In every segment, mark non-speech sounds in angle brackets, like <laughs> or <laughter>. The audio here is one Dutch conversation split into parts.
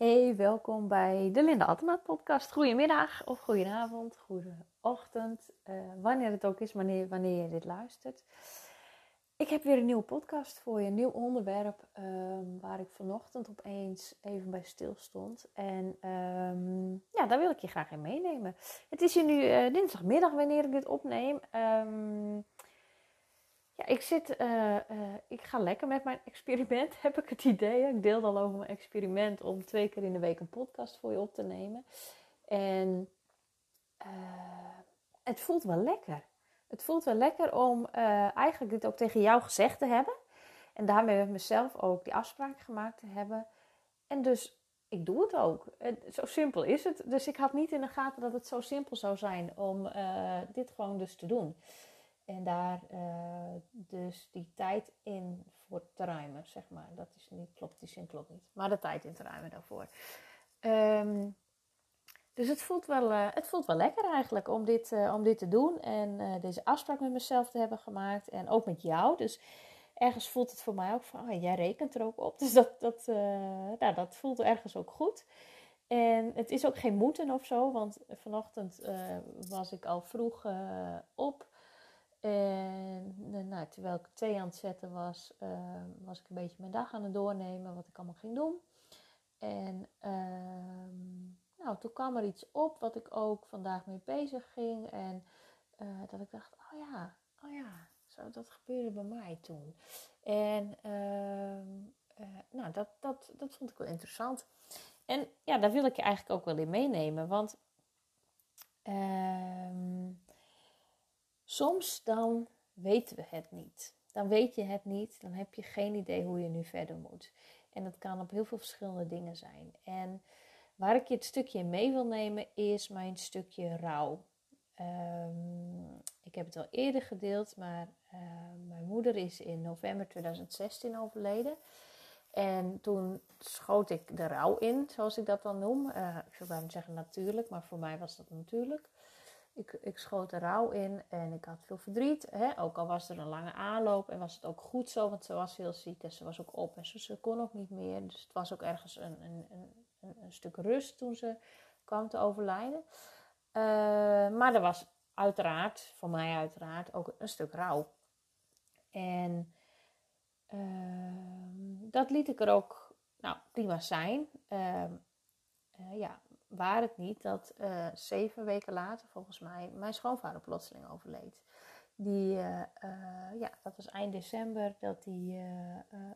Hey, welkom bij de Linda Atemaat podcast. Goedemiddag of goedenavond, goedeochtend, uh, wanneer het ook is, wanneer, wanneer je dit luistert. Ik heb weer een nieuwe podcast voor je, een nieuw onderwerp um, waar ik vanochtend opeens even bij stil stond. En um, ja, daar wil ik je graag in meenemen. Het is hier nu uh, dinsdagmiddag wanneer ik dit opneem. Um, ja, ik zit, uh, uh, ik ga lekker met mijn experiment, <laughs> heb ik het idee. Ik deelde al over mijn experiment om twee keer in de week een podcast voor je op te nemen. En uh, het voelt wel lekker. Het voelt wel lekker om eigenlijk dit ook tegen jou gezegd te hebben. En daarmee met mezelf ook die afspraak gemaakt te hebben. En dus, ik doe het ook. Zo simpel is het. Dus ik had niet in de gaten dat het zo simpel zou zijn om dit gewoon dus te doen. En daar uh, dus die tijd in voor te ruimen, zeg maar. Dat is niet, klopt, die zin klopt niet. Maar de tijd in te ruimen daarvoor. Um, dus het voelt, wel, uh, het voelt wel lekker eigenlijk om dit, uh, om dit te doen. En deze afspraak met mezelf te hebben gemaakt. En ook met jou. Dus ergens voelt het voor mij ook van, oh, jij rekent er ook op. <laughs> Dus dat, dat, nou, dat voelt ergens ook goed. En het is ook geen moeten of zo. Want vanochtend was ik al vroeg op. En eh, nou, terwijl ik thee aan het zetten was, uh, was ik een beetje mijn dag aan het doornemen, wat ik allemaal ging doen. En uh, nou, toen kwam er iets op wat ik ook vandaag mee bezig ging. En uh, dat ik dacht, oh ja, oh ja, zo, dat gebeurde bij mij toen. En ehm, nou, dat, dat, dat vond ik wel interessant. En ja, daar wil ik je eigenlijk ook wel in meenemen. Want ehm, Soms dan weten we het niet. Dan weet je het niet, dan heb je geen idee hoe je nu verder moet. En dat kan op heel veel verschillende dingen zijn. En waar ik je het stukje mee wil nemen is mijn stukje rouw. Um, ik heb het al eerder gedeeld, maar uh, mijn moeder is in november 2016 overleden. En toen schoot ik de rouw in, zoals ik dat dan noem. Uh, ik zou bijna zeggen natuurlijk, maar voor mij was dat natuurlijk. Ik, ik schoot er rouw in en ik had veel verdriet. Hè? Ook al was er een lange aanloop en was het ook goed zo, want ze was heel ziek en ze was ook op en ze, kon ook niet meer. Dus het was ook ergens een, een, een, een stuk rust toen ze kwam te overlijden. Uh, maar er was uiteraard, voor mij uiteraard, ook een stuk rouw. En uh, dat liet ik er ook nou, prima zijn. Uh, ja, waar het niet dat uh, zeven weken later, volgens mij, mijn schoonvader plotseling overleed. Die, uh, uh, ja, dat was eind december dat hij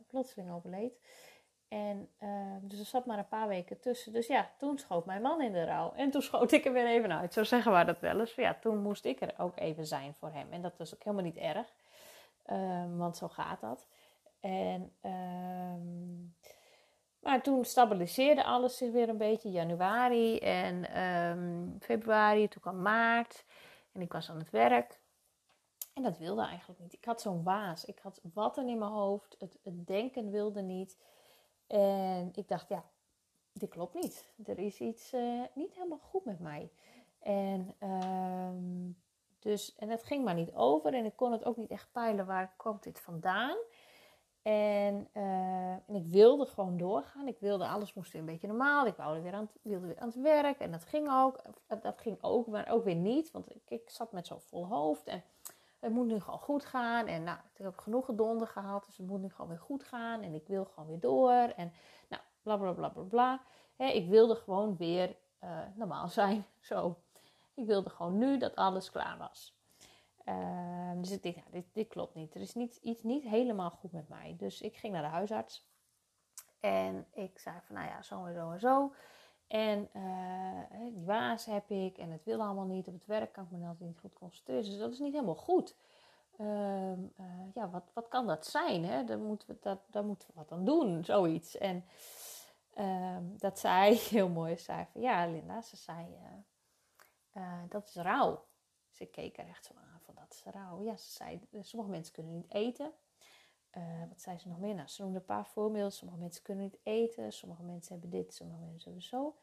plotseling overleed. En dus er zat maar een paar weken tussen. Dus ja, toen schoot mijn man in de rouw. En toen schoot ik er weer even uit. Zo zeggen we dat wel eens. Ja, toen moest ik er ook even zijn voor hem. En dat was ook helemaal niet erg. Ehm, want zo gaat dat. En ehm, maar toen stabiliseerde alles zich weer een beetje. Januari en um, februari, toen kwam maart. En ik was aan het werk. En dat wilde eigenlijk niet. Ik had zo'n waas. Ik had watten in mijn hoofd. Het, het, denken wilde niet. En ik dacht, ja, dit klopt niet. Er is iets uh, niet helemaal goed met mij. En, um, dus, en het ging maar niet over. En ik kon het ook niet echt peilen. Waar komt dit vandaan? En, uh, en, ik wilde gewoon doorgaan. Ik wilde, alles moest weer een beetje normaal. Ik wilde weer aan het, wilde weer aan het werk. En dat ging ook. Dat ging ook, maar ook weer niet. Want ik, ik zat met zo'n vol hoofd. En het moet nu gewoon goed gaan. En nou, ik heb genoeg gedonder gehad. Dus het moet nu gewoon weer goed gaan. En ik wil gewoon weer door. En nou, bla bla bla bla bla. ik wilde gewoon weer uh, normaal zijn. <laughs> Zo. Ik wilde gewoon nu dat alles klaar was. Uh, dus ik dacht, dit, dit, klopt niet. Er is niet, iets niet helemaal goed met mij. Dus ik ging naar de huisarts. En ik zei van, nou ja, zo en zo en zo. En uh, die waas heb ik. En het wil allemaal niet. Op het werk kan ik me altijd niet goed concentreren. Dus dat is niet helemaal goed. Uh, ja, wat, wat kan dat zijn? Hè? Daar, moeten we, dat, daar moeten we wat aan doen. Zoiets. En ehm, dat zei <laughs> heel mooi. Zei van, ja Linda, ze zei, eh, dat is rouw. Dus ik keek er echt zo aan Ja, ze zei, eh, sommige mensen kunnen niet eten. Uh, wat zei ze nog meer? Nou, ze noemde een paar voorbeelden. Sommige mensen kunnen niet eten. Sommige mensen hebben dit, sommige mensen hebben zo.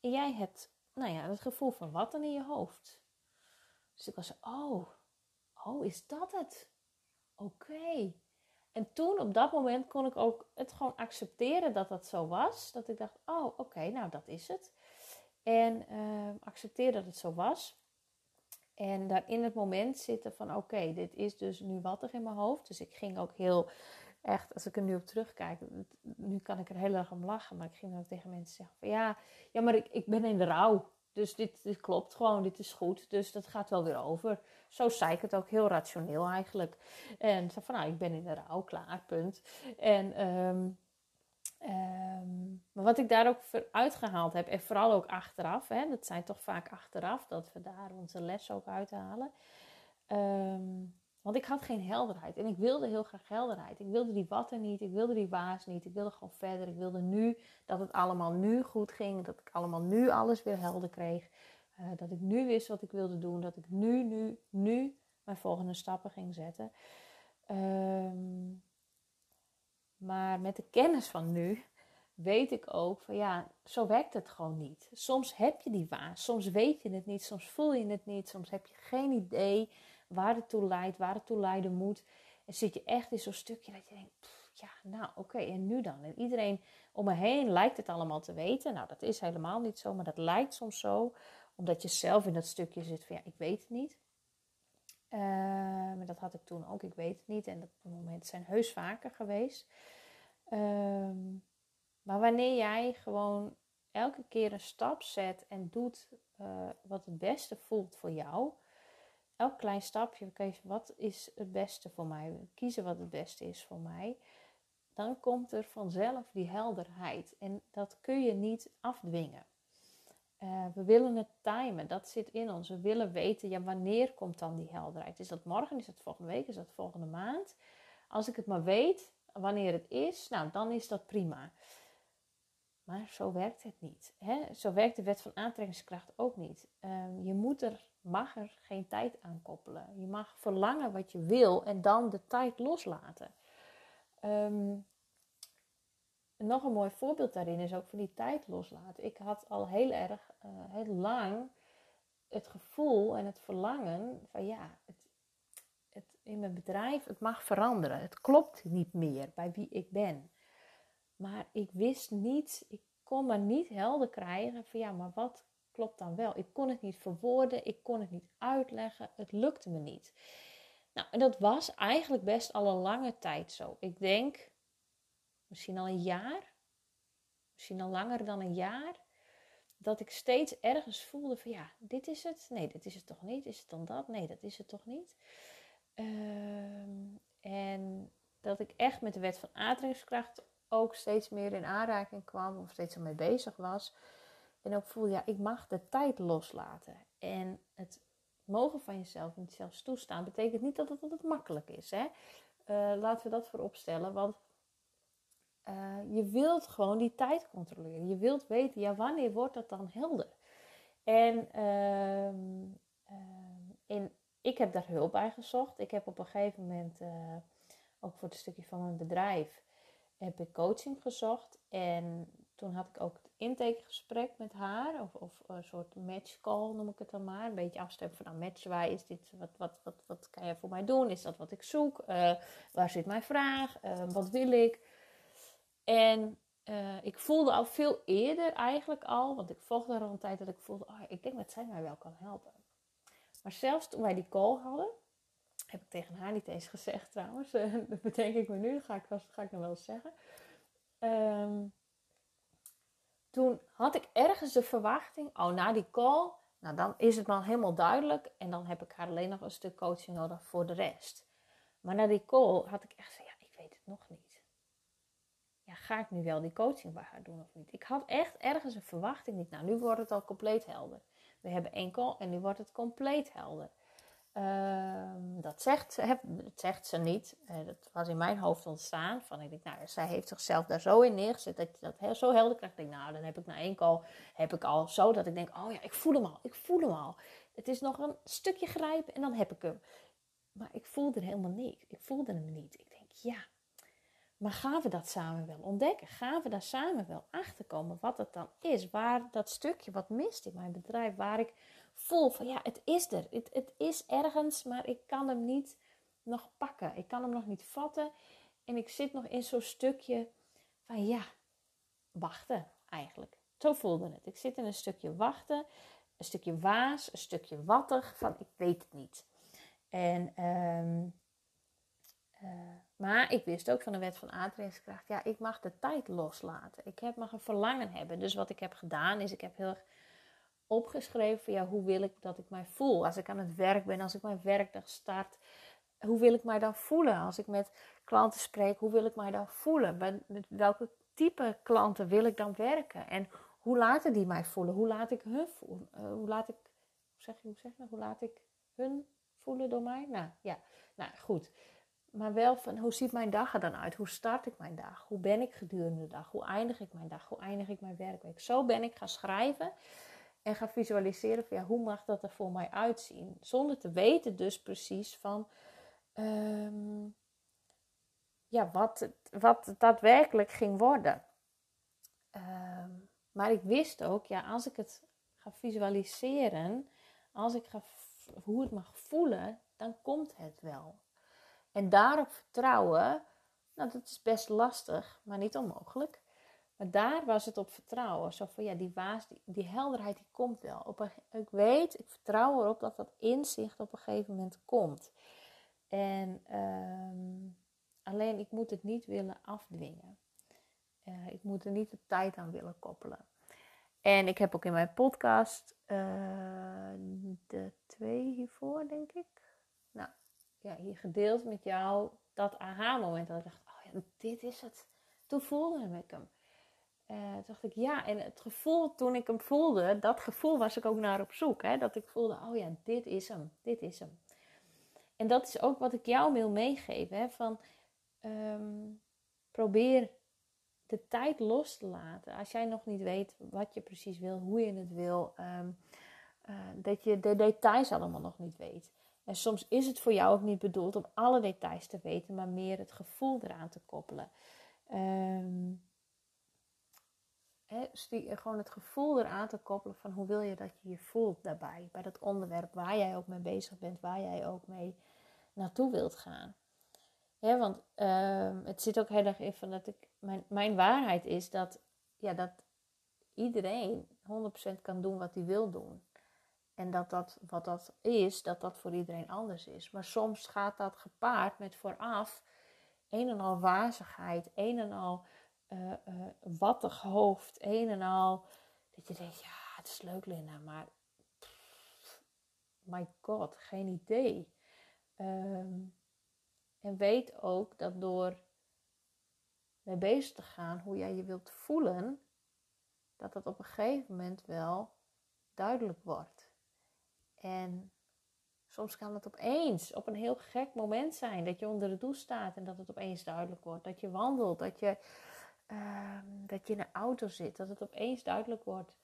En jij hebt, nou ja, het gevoel van wat dan in je hoofd. Dus ik was oh, oh, is dat het? Oké. En toen, op dat moment, kon ik ook het gewoon accepteren dat dat zo was. Dat ik dacht, oh, oké, nou dat is het. En uh, accepteer dat het zo was. En daar in het moment zitten van, oké, dit is dus nu wat er in mijn hoofd. Dus ik ging ook heel, echt, als ik er nu op terugkijk, nu kan ik er heel erg om lachen. Maar ik ging ook tegen mensen zeggen van, ja, ja maar ik, ik ben in de rouw. Dus dit, dit klopt gewoon, dit is goed. Dus dat gaat wel weer over. Zo zei ik het ook heel rationeel eigenlijk. En van nou, ik ben in de rouw, klaar, punt. En, um, um, maar wat ik daar ook voor uitgehaald heb, en vooral ook achteraf, hè, dat zijn toch vaak achteraf dat we daar onze les ook uithalen. Um, want ik had geen helderheid en ik wilde heel graag helderheid. Ik wilde die watten niet, ik wilde die waas niet, ik wilde gewoon verder. Ik wilde nu dat het allemaal nu goed ging, dat ik allemaal nu alles weer helder kreeg. Uh, dat ik nu wist wat ik wilde doen, dat ik nu, nu, nu mijn volgende stappen ging zetten. Um, maar met de kennis van nu weet ik ook van ja, zo werkt het gewoon niet. Soms heb je die waas, soms weet je het niet, soms voel je het niet, soms heb je geen idee waar het toe leidt, waar het toe leiden moet. En zit je echt in zo'n stukje dat je denkt, ja, nou oké, en nu dan? En iedereen om me heen lijkt het allemaal te weten. Nou, dat is helemaal niet zo, maar dat lijkt soms zo, omdat je zelf in dat stukje zit van ja, ik weet het niet. Uh, maar dat had ik toen ook, ik weet het niet. En dat momenten zijn heus vaker geweest. Uh, maar wanneer jij gewoon elke keer een stap zet en doet uh, wat het beste voelt voor jou, elk klein stapje, wat is het beste voor mij? Kiezen wat het beste is voor mij. Dan komt er vanzelf die helderheid. En dat kun je niet afdwingen. Uh, we willen het timen, dat zit in ons. We willen weten, ja, wanneer komt dan die helderheid? Is dat morgen? Is dat volgende week? Is dat volgende maand? Als ik het maar weet wanneer het is, nou, dan is dat prima. Maar zo werkt het niet. Hè? Zo werkt de wet van aantrekkingskracht ook niet. Uh, je moet er mag er geen tijd aan koppelen. Je mag verlangen wat je wil en dan de tijd loslaten. Um, nog een mooi voorbeeld daarin is ook van die tijd loslaten. Ik had al heel erg, uh, heel lang het gevoel en het verlangen van ja, het, het, in mijn bedrijf, het mag veranderen. Het klopt niet meer bij wie ik ben. Maar ik wist niet, ik kon maar niet helder krijgen van ja, maar wat klopt dan wel. Ik kon het niet verwoorden, ik kon het niet uitleggen, het lukte me niet. Nou, en dat was eigenlijk best al een lange tijd zo. Ik denk misschien al een jaar, misschien al langer dan een jaar, dat ik steeds ergens voelde van ja, dit is het. Nee, dit is het toch niet. Is het dan dat? Nee, dat is het toch niet. Uh, en dat ik echt met de wet van aantrekkingskracht ook steeds meer in aanraking kwam of steeds ermee bezig was. En ook voel, ja, ik mag de tijd loslaten. En het mogen van jezelf niet zelfs toestaan, betekent niet dat het altijd makkelijk is. Hè? Uh, laten we dat voorop stellen. Want uh, je wilt gewoon die tijd controleren. Je wilt weten, ja, wanneer wordt dat dan helder? En, uh, en ik heb daar hulp bij gezocht. Ik heb op een gegeven moment, uh, ook voor het stukje van mijn bedrijf, heb ik coaching gezocht. En toen had ik ook het intakegesprek met haar, of, of een soort match call noem ik het dan maar. Een beetje afstemmen van, nou matchen wij, is dit, wat, wat, wat, wat kan jij voor mij doen? Is dat wat ik zoek? Uh, waar zit mijn vraag? Wat wil ik? En uh, ik voelde al veel eerder eigenlijk al, want ik volgde er al een tijd dat ik voelde, oh, ik denk dat zij mij wel kan helpen. Maar zelfs toen wij die call hadden, heb ik tegen haar niet eens gezegd trouwens, <laughs> dat bedenk ik me nu, dat ga ik, ga ik nog wel eens zeggen. Um, toen had ik ergens de verwachting, oh na die call, nou dan is het dan helemaal duidelijk en dan heb ik haar alleen nog een stuk coaching nodig voor de rest. Maar na die call had ik echt zo, ja, ik weet het nog niet. Ga ik nu wel die coaching bij haar doen of niet? Ik had echt ergens een verwachting niet. Nou, nu wordt het al compleet helder. We hebben één call en nu wordt het compleet helder. Uh, dat, zegt, ze, zegt ze niet. Uh, dat was in mijn hoofd ontstaan. Van, ik denk, nou, zij heeft zichzelf daar zo in neergezet dat je dat zo helder krijgt. Ik denk, nou, dan heb ik na één call heb ik al zo dat ik denk, oh ja, ik voel hem al, ik voel hem al. Het is nog een stukje grijpen en dan heb ik hem. Maar ik voelde er helemaal niet. Ik voelde hem niet. Ik denk, ja, maar gaan we dat samen wel ontdekken? Gaan we daar samen wel achter komen wat het dan is? Waar dat stukje wat mist in mijn bedrijf, waar ik voel van ja, het is er. Het, het is ergens, maar ik kan hem niet nog pakken. Ik kan hem nog niet vatten. En ik zit nog in zo'n stukje van ja, wachten eigenlijk. Zo voelde het. Ik zit in een stukje wachten, een stukje waas, een stukje wattig van ik weet het niet. En, eh, maar ik wist ook van de wet van aantrekkingskracht, ja, ik mag de tijd loslaten. Ik heb, mag een verlangen hebben. Dus wat ik heb gedaan is, ik heb heel erg opgeschreven ja, hoe wil ik dat ik mij voel als ik aan het werk ben, als ik mijn werkdag start. Hoe wil ik mij dan voelen als ik met klanten spreek? Hoe wil ik mij dan voelen? Met welke type klanten wil ik dan werken? En hoe laten die mij voelen? Hoe laat ik hun voelen? Uh, hoe laat ik, zeg je, hoe zeg je, hoe laat ik hun voelen door mij? Nou ja, nou goed. Maar wel van hoe ziet mijn dag er dan uit? Hoe start ik mijn dag? Hoe ben ik gedurende de dag? Hoe eindig ik mijn dag? Hoe eindig ik mijn werkweek? Zo ben ik gaan schrijven en gaan visualiseren van ja, hoe mag dat er voor mij uitzien? Zonder te weten dus precies van ehm, ja, wat, het, wat daadwerkelijk ging worden. Ehm, maar ik wist ook, ja, als ik het ga visualiseren, als ik ga hoe het mag voelen, dan komt het wel. En daarop vertrouwen, nou dat is best lastig, maar niet onmogelijk. Maar daar was het op vertrouwen. Zo van ja, die waas, die, helderheid, die komt wel. Op ik weet, ik vertrouw erop dat dat inzicht op een gegeven moment komt. En ehm, alleen ik moet het niet willen afdwingen. Uh, ik moet er niet de tijd aan willen koppelen. En ik heb ook in mijn podcast, uh, de twee hiervoor denk ik, nou ja, hier gedeeld met jou dat aha-moment. Dat ik dacht, oh ja, dit is het. Toen voelde ik hem. Uh, toen dacht ik, ja, en het gevoel toen ik hem voelde, dat gevoel was ik ook naar op zoek. Hè? Dat ik voelde, oh ja, dit is hem, dit is hem. En dat is ook wat ik jou wil meegeven. Hè? Van, um, probeer de tijd los te laten. Als jij nog niet weet wat je precies wil, hoe je het wil, um, uh, dat je de details allemaal nog niet weet. En soms is het voor jou ook niet bedoeld om alle details te weten, maar meer het gevoel eraan te koppelen. Um, gewoon het gevoel eraan te koppelen van hoe wil je dat je je voelt daarbij, bij dat onderwerp waar jij ook mee bezig bent, waar jij ook mee naartoe wilt gaan. Want uh, het zit ook heel erg in van dat ik, mijn, mijn waarheid is dat, ja, dat iedereen 100% kan doen wat hij wil doen. En dat dat wat dat is, dat dat voor iedereen anders is. Maar soms gaat dat gepaard met vooraf een en al wazigheid, een en al uh, wattig hoofd, een en al. Dat je denkt, ja, het is leuk Linda, maar my god, geen idee. Um, en weet ook dat door mee bezig te gaan hoe jij je wilt voelen, dat dat op een gegeven moment wel duidelijk wordt. En soms kan het opeens op een heel gek moment zijn dat je onder de douche staat en dat het opeens duidelijk wordt. Dat je wandelt, dat je Ehm, dat je in een auto zit, dat het opeens duidelijk wordt.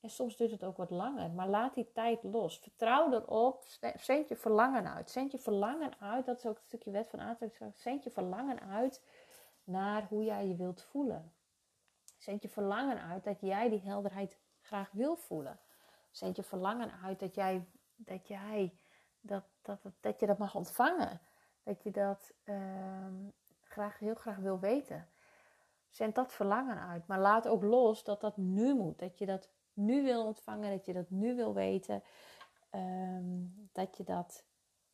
En soms duurt het ook wat langer, maar laat die tijd los. Vertrouw erop, zend je verlangen uit. Zend je verlangen uit, dat is ook een stukje wet van aantrekkingskracht. Zend je verlangen uit naar hoe jij je wilt voelen. Zend je verlangen uit dat jij die helderheid graag wil voelen. Zend je verlangen uit dat jij dat, jij, dat, dat, dat, je dat mag ontvangen. Dat je dat ehm, graag, heel graag wil weten. Zend dat verlangen uit. Maar laat ook los dat dat nu moet. Dat je dat nu wil ontvangen. Dat je dat nu wil weten. Ehm, dat je dat,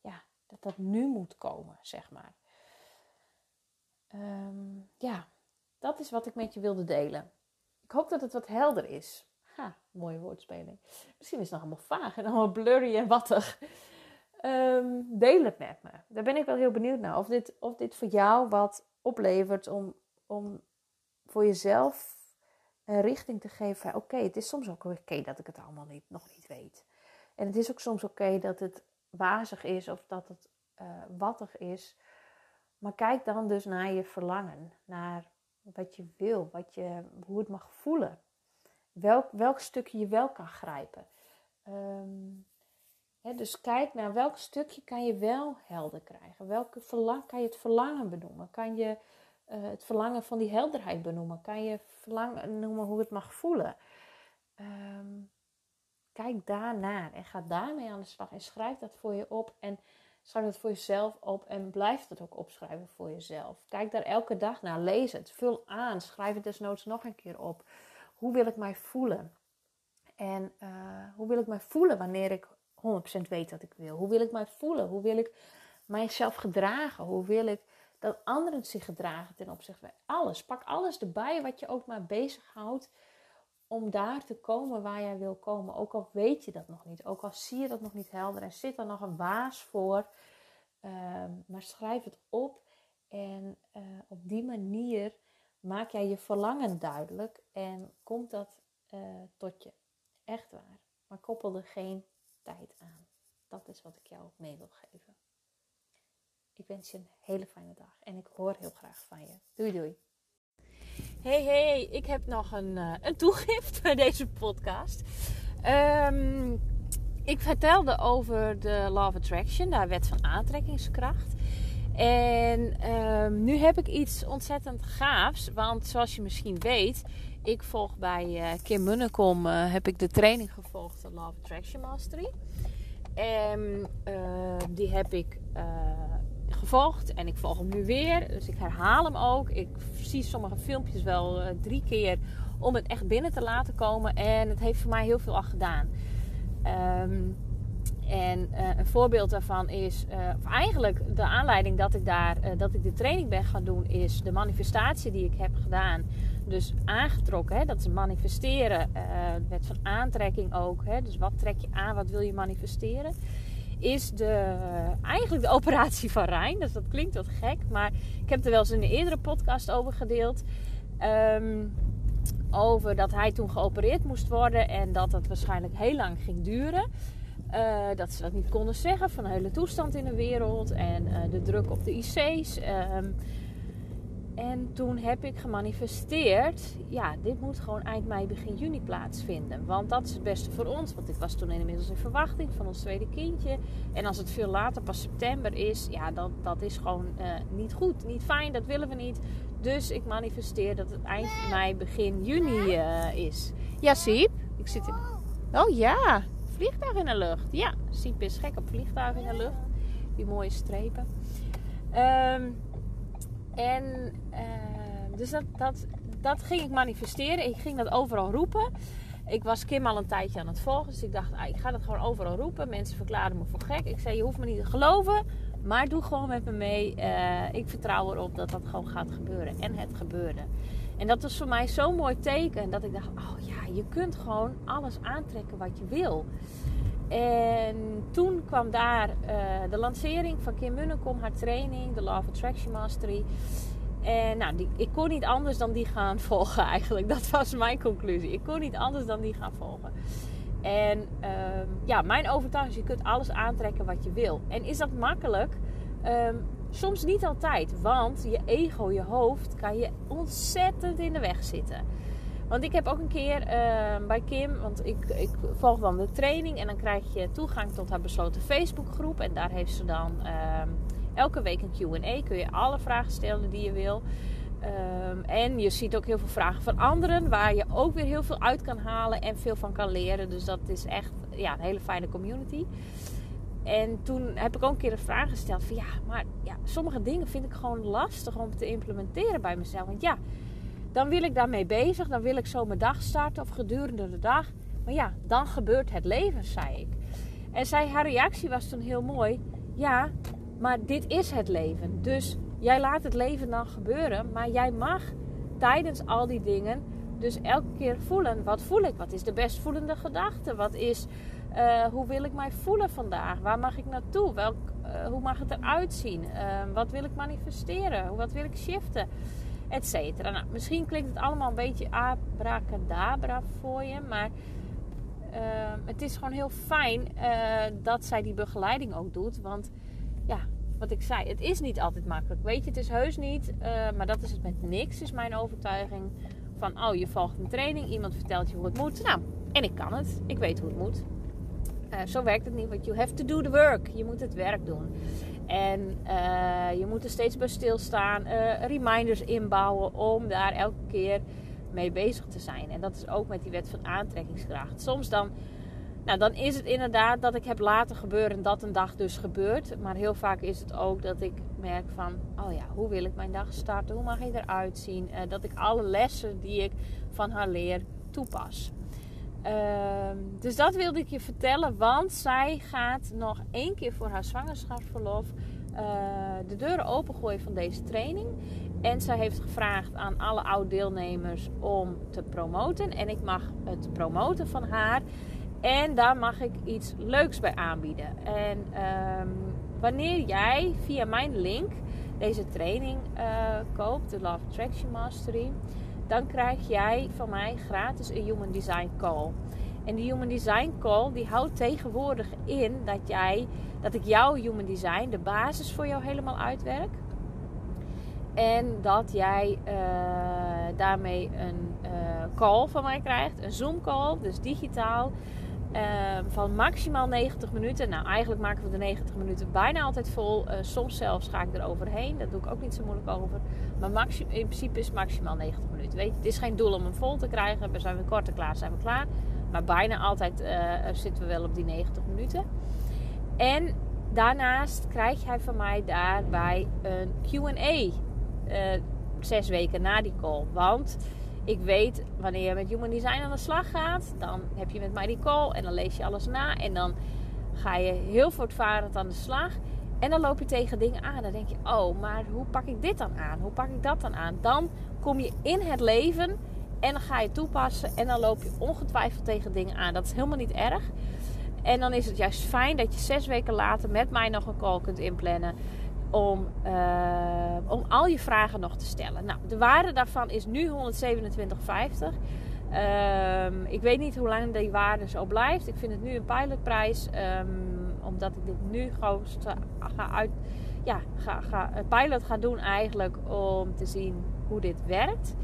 ja, dat dat nu moet komen, zeg maar. Ehm, ja, dat is wat ik met je wilde delen. Ik hoop dat het wat helder is. Mooie woordspeling. Misschien is het nog allemaal vaag en allemaal blurry en wattig. Um, deel het met me. Daar ben ik wel heel benieuwd naar. Of dit, of dit voor jou wat oplevert om, om voor jezelf een richting te geven. Oké, het is soms ook oké dat ik het allemaal niet, nog niet weet. En het is ook soms oké dat het wazig is of dat het uh, wattig is. Maar kijk dan dus naar je verlangen, naar wat je wil, wat je, hoe het mag voelen. Welk, welk stukje je wel kan grijpen. Um, dus kijk naar welk stukje kan je wel helder krijgen. Welke verlang, kan je het verlangen benoemen? Kan je uh, het verlangen van die helderheid benoemen? Kan je verlangen noemen hoe het mag voelen? Um, kijk daarnaar en ga daarmee aan de slag en schrijf dat voor je op. En Schrijf het voor jezelf op en blijf het ook opschrijven voor jezelf. Kijk daar elke dag naar, lees het, vul aan, schrijf het desnoods nog een keer op. Hoe wil ik mij voelen? En uh, hoe wil ik mij voelen wanneer ik 100% weet dat ik wil? Hoe wil ik mij voelen? Hoe wil ik mijzelf gedragen? Hoe wil ik dat anderen zich gedragen ten opzichte van alles? Pak alles erbij wat je ook maar bezighoudt om daar te komen waar jij wil komen. Ook al weet je dat nog niet, ook al zie je dat nog niet helder en zit er nog een waas voor. Ehm, maar schrijf het op en uh, op die manier maak jij je verlangen duidelijk en komt dat uh, tot je. Echt waar. Maar koppel er geen tijd aan. Dat is wat ik jou mee wil geven. Ik wens je een hele fijne dag en ik hoor heel graag van je. Doei doei. Hey hey, ik heb nog een, uh, een toegift bij deze podcast. Um, ik vertelde over de Law Attraction, de wet van aantrekkingskracht. En um, nu heb ik iets ontzettend gaafs. Want zoals je misschien weet, ik volg bij uh, Kim Munnekom, uh, heb ik de training gevolgd, de of Attraction Mastery. En uh, die heb ik gevolgd en ik volg hem nu weer. Dus ik herhaal hem ook. Ik zie sommige filmpjes wel drie keer om het echt binnen te laten komen. En het heeft voor mij heel veel al gedaan. Um, en uh, een voorbeeld daarvan is, uh, of eigenlijk de aanleiding dat ik daar, uh, dat ik de training ben gaan doen, is de manifestatie die ik heb gedaan. Dus aangetrokken, hè, dat is manifesteren, wet van aantrekking ook. Hè, dus wat trek je aan, wat wil je manifesteren? Is de, eigenlijk de <laughs> operatie van Rijn. Dus dat klinkt wat gek, maar ik heb er wel eens in een eerdere podcast over gedeeld. Um, over dat hij toen geopereerd moest worden en dat het waarschijnlijk heel lang ging duren. Uh, dat ze dat niet konden zeggen van de hele toestand in de wereld en uh, de druk op de IC's. Um, en toen heb ik gemanifesteerd, ja, dit moet gewoon eind mei, begin juni plaatsvinden. Want dat is het beste voor ons. Want ik was toen inmiddels in verwachting van ons tweede kindje. En als het veel later, pas september is, ja, dat, dat is gewoon uh, niet goed, niet fijn, dat willen we niet. Dus ik manifesteer dat het eind mei, begin juni is. Ja, Siep, ik zit in... Oh ja, vliegtuig in de lucht. Ja, Siep is gek op vliegtuigen in de lucht. Die mooie strepen. Um, en uh, dus dat, dat, dat ging ik manifesteren. Ik ging dat overal roepen. Ik was Kim al een tijdje aan het volgen. Dus ik dacht, ah, ik ga dat gewoon overal roepen. Mensen verklaren me voor gek. Ik zei, je hoeft me niet te geloven. Maar doe gewoon met me mee. Uh, ik vertrouw erop dat dat gewoon gaat gebeuren. En het gebeurde. En dat was voor mij zo'n mooi teken. Dat ik dacht, oh ja, je kunt gewoon alles aantrekken wat je wil. En toen kwam daar uh, de lancering van Kim Munnekom, haar training, de Law of Attraction Mastery. En nou, die, ik kon niet anders dan die gaan <laughs> volgen eigenlijk. Dat was mijn conclusie. Ik kon niet anders dan die gaan volgen. En uh, ja, mijn overtuiging is, je kunt alles aantrekken wat je wil. En is dat makkelijk? Um, soms niet altijd. Want je ego, je hoofd, kan je ontzettend in de weg zitten. Want ik heb ook een keer uh, bij Kim, want ik, ik volg dan de training en dan krijg je toegang tot haar besloten Facebookgroep. En daar heeft ze dan uh, elke week een QA. Kun je alle vragen stellen die je wil. Um, en je ziet ook heel veel vragen van anderen, waar je ook weer heel veel uit kan halen en veel van kan leren. Dus dat is echt ja, een hele fijne community. En toen heb ik ook een keer een vraag gesteld van ja, maar ja, sommige dingen vind ik gewoon lastig om te implementeren bij mezelf. Want ja, dan wil ik daarmee bezig. Dan wil ik zo mijn dag starten of gedurende de dag. Maar ja, dan gebeurt het leven, zei ik. En zij, haar reactie was toen heel mooi. Ja, maar dit is het leven. Dus jij laat het leven dan gebeuren. Maar jij mag tijdens al die dingen dus elke keer voelen. Wat voel ik? Wat is de best voelende gedachte? Wat is, uh, hoe wil ik mij voelen vandaag? Waar mag ik naartoe? Welk, uh, hoe mag het eruit zien? Uh, wat wil ik manifesteren? Wat wil ik shiften? et cetera. Nou, misschien klinkt het allemaal een beetje abracadabra voor je, maar het is gewoon heel fijn dat zij die begeleiding ook doet. Want ja, wat ik zei, het is niet altijd makkelijk. Weet je, het is heus niet, maar dat is het met niks, is mijn overtuiging. Van, oh, je volgt een training, iemand vertelt je hoe het moet. Nou, en ik kan het. Ik weet hoe het moet. Zo werkt het niet, want you have to do the work. Je moet het werk doen. En uh, je moet er steeds bij stilstaan, uh, reminders inbouwen om daar elke keer mee bezig te zijn. En dat is ook met die wet van aantrekkingskracht. Soms dan Nou, dan is het inderdaad dat ik heb laten gebeuren dat een dag dus gebeurt. Maar heel vaak is het ook dat ik merk van, oh ja, hoe wil ik mijn dag starten? Hoe mag hij eruit zien? Dat ik alle lessen die ik van haar leer toepas. Ehm, dus dat wilde ik je vertellen, want zij gaat nog één keer voor haar zwangerschapsverlof uh, de deuren opengooien van deze training. En zij heeft gevraagd aan alle oud-deelnemers om te promoten. En ik mag het promoten van haar. En daar mag ik iets leuks bij aanbieden. En ehm, wanneer jij via mijn link deze training uh, koopt, de Love Attraction Mastery, dan krijg jij van mij gratis een Human Design Call. En die Human Design Call die houdt tegenwoordig in dat, jij, dat ik jouw Human Design, de basis voor jou helemaal uitwerk. En dat jij uh, daarmee een uh, call van mij krijgt, een Zoom call, dus digitaal. Ehm, van maximaal 90 minuten. Nou, eigenlijk maken we de 90 minuten bijna altijd vol. Uh, soms zelfs ga ik er overheen. Dat doe ik ook niet zo moeilijk over. Maar in principe is maximaal 90 minuten. Weet het is geen doel om hem vol te krijgen. We zijn we korter klaar, zijn we klaar. Maar bijna altijd uh, zitten we wel op die 90 minuten. En daarnaast krijg jij van mij daarbij een QA. Zes weken na die call. Want ik weet wanneer je met Human Design aan de slag gaat, dan heb je met mij die call en dan lees je alles na. En dan ga je heel voortvarend aan de slag. En dan loop je tegen dingen aan. Dan denk je, oh, maar hoe pak ik dit dan aan? Hoe pak ik dat dan aan? Dan kom je in het leven en dan ga je toepassen. En dan loop je ongetwijfeld tegen dingen aan. Dat is helemaal niet erg. En dan is het juist fijn dat je zes weken later met mij nog een call kunt inplannen om, uh, om al je vragen nog te stellen. Nou, de waarde daarvan is nu 127,50. Um, ik weet niet hoe lang die waarde zo blijft. Ik vind het nu een pilotprijs. Um, omdat ik dit nu gewoon ga uit. Ja, ga, een pilot ga doen eigenlijk om te zien hoe dit werkt.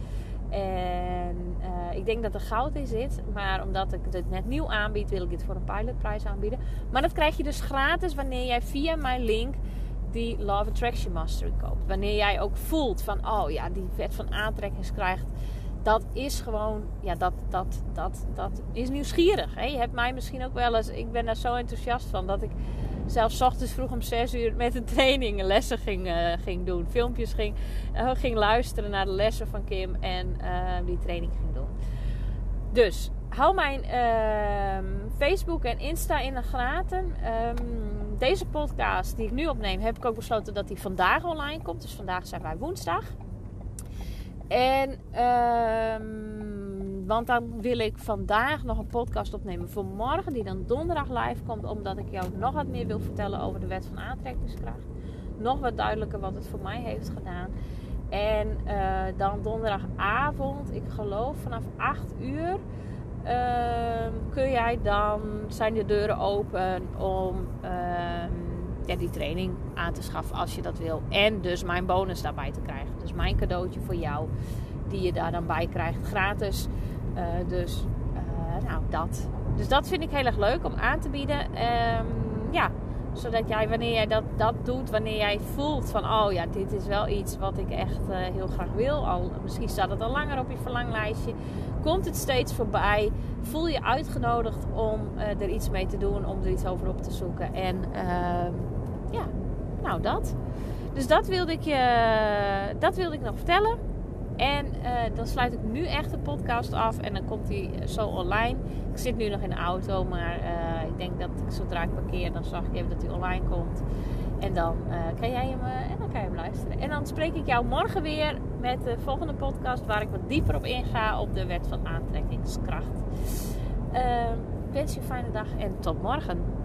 En uh, ik denk dat er goud in zit. Maar omdat ik het net nieuw aanbied, wil ik dit voor een pilotprijs aanbieden. Maar dat krijg je dus gratis wanneer jij via mijn link die Love Attraction Mastery koopt. Wanneer jij ook voelt van, oh ja, die wet van aantrekkingskracht, dat is gewoon, ja, dat, dat, dat, dat is nieuwsgierig. Hè? Je hebt mij misschien ook wel eens, ik ben daar zo enthousiast van, dat ik zelfs ochtends vroeg om 6 uur met een training lessen ging, uh, ging doen. Filmpjes ging, uh, ging luisteren naar de lessen van Kim en uh, die training ging doen. Dus hou mijn ehm, Facebook en Insta in de gaten. Um, deze podcast die ik nu opneem, heb ik ook besloten dat die vandaag online komt. Dus vandaag zijn wij woensdag. En, um, want dan wil ik vandaag nog een podcast opnemen voor morgen, die dan donderdag live komt, omdat ik jou nog wat meer wil vertellen over de wet van aantrekkingskracht. Nog wat duidelijker wat het voor mij heeft gedaan. En uh, dan donderdagavond, ik geloof vanaf 8 uur Ehm, kun jij dan, zijn de deuren open om ehm, ja, die training aan te schaffen als je dat wil. En dus mijn bonus daarbij te krijgen. Dus mijn cadeautje voor jou, die je daar dan bij krijgt, gratis. Uh, dus uh, nou, dat. Dus dat vind ik heel erg leuk om aan te bieden. Um, ja, zodat jij, wanneer jij dat, dat doet, wanneer jij voelt van, oh ja, dit is wel iets wat ik echt uh, heel graag wil. Al, misschien staat het al langer op je verlanglijstje. Komt het steeds voorbij? Voel je uitgenodigd om uh, er iets mee te doen, om er iets over op te zoeken. En uh, ja, nou dat. Dus dat wilde ik je, dat wilde ik nog vertellen. En uh, dan sluit ik nu echt de podcast af en dan komt hij zo online. Ik zit nu nog in de auto, maar ik denk dat ik zodra ik parkeer, dan zag ik even dat hij online komt. En dan uh, kan jij hem, en dan kan je hem luisteren. En dan spreek ik jou morgen weer met de volgende podcast waar ik wat dieper op inga op de wet van aantrekkingskracht. ik wens je een fijne dag en tot morgen.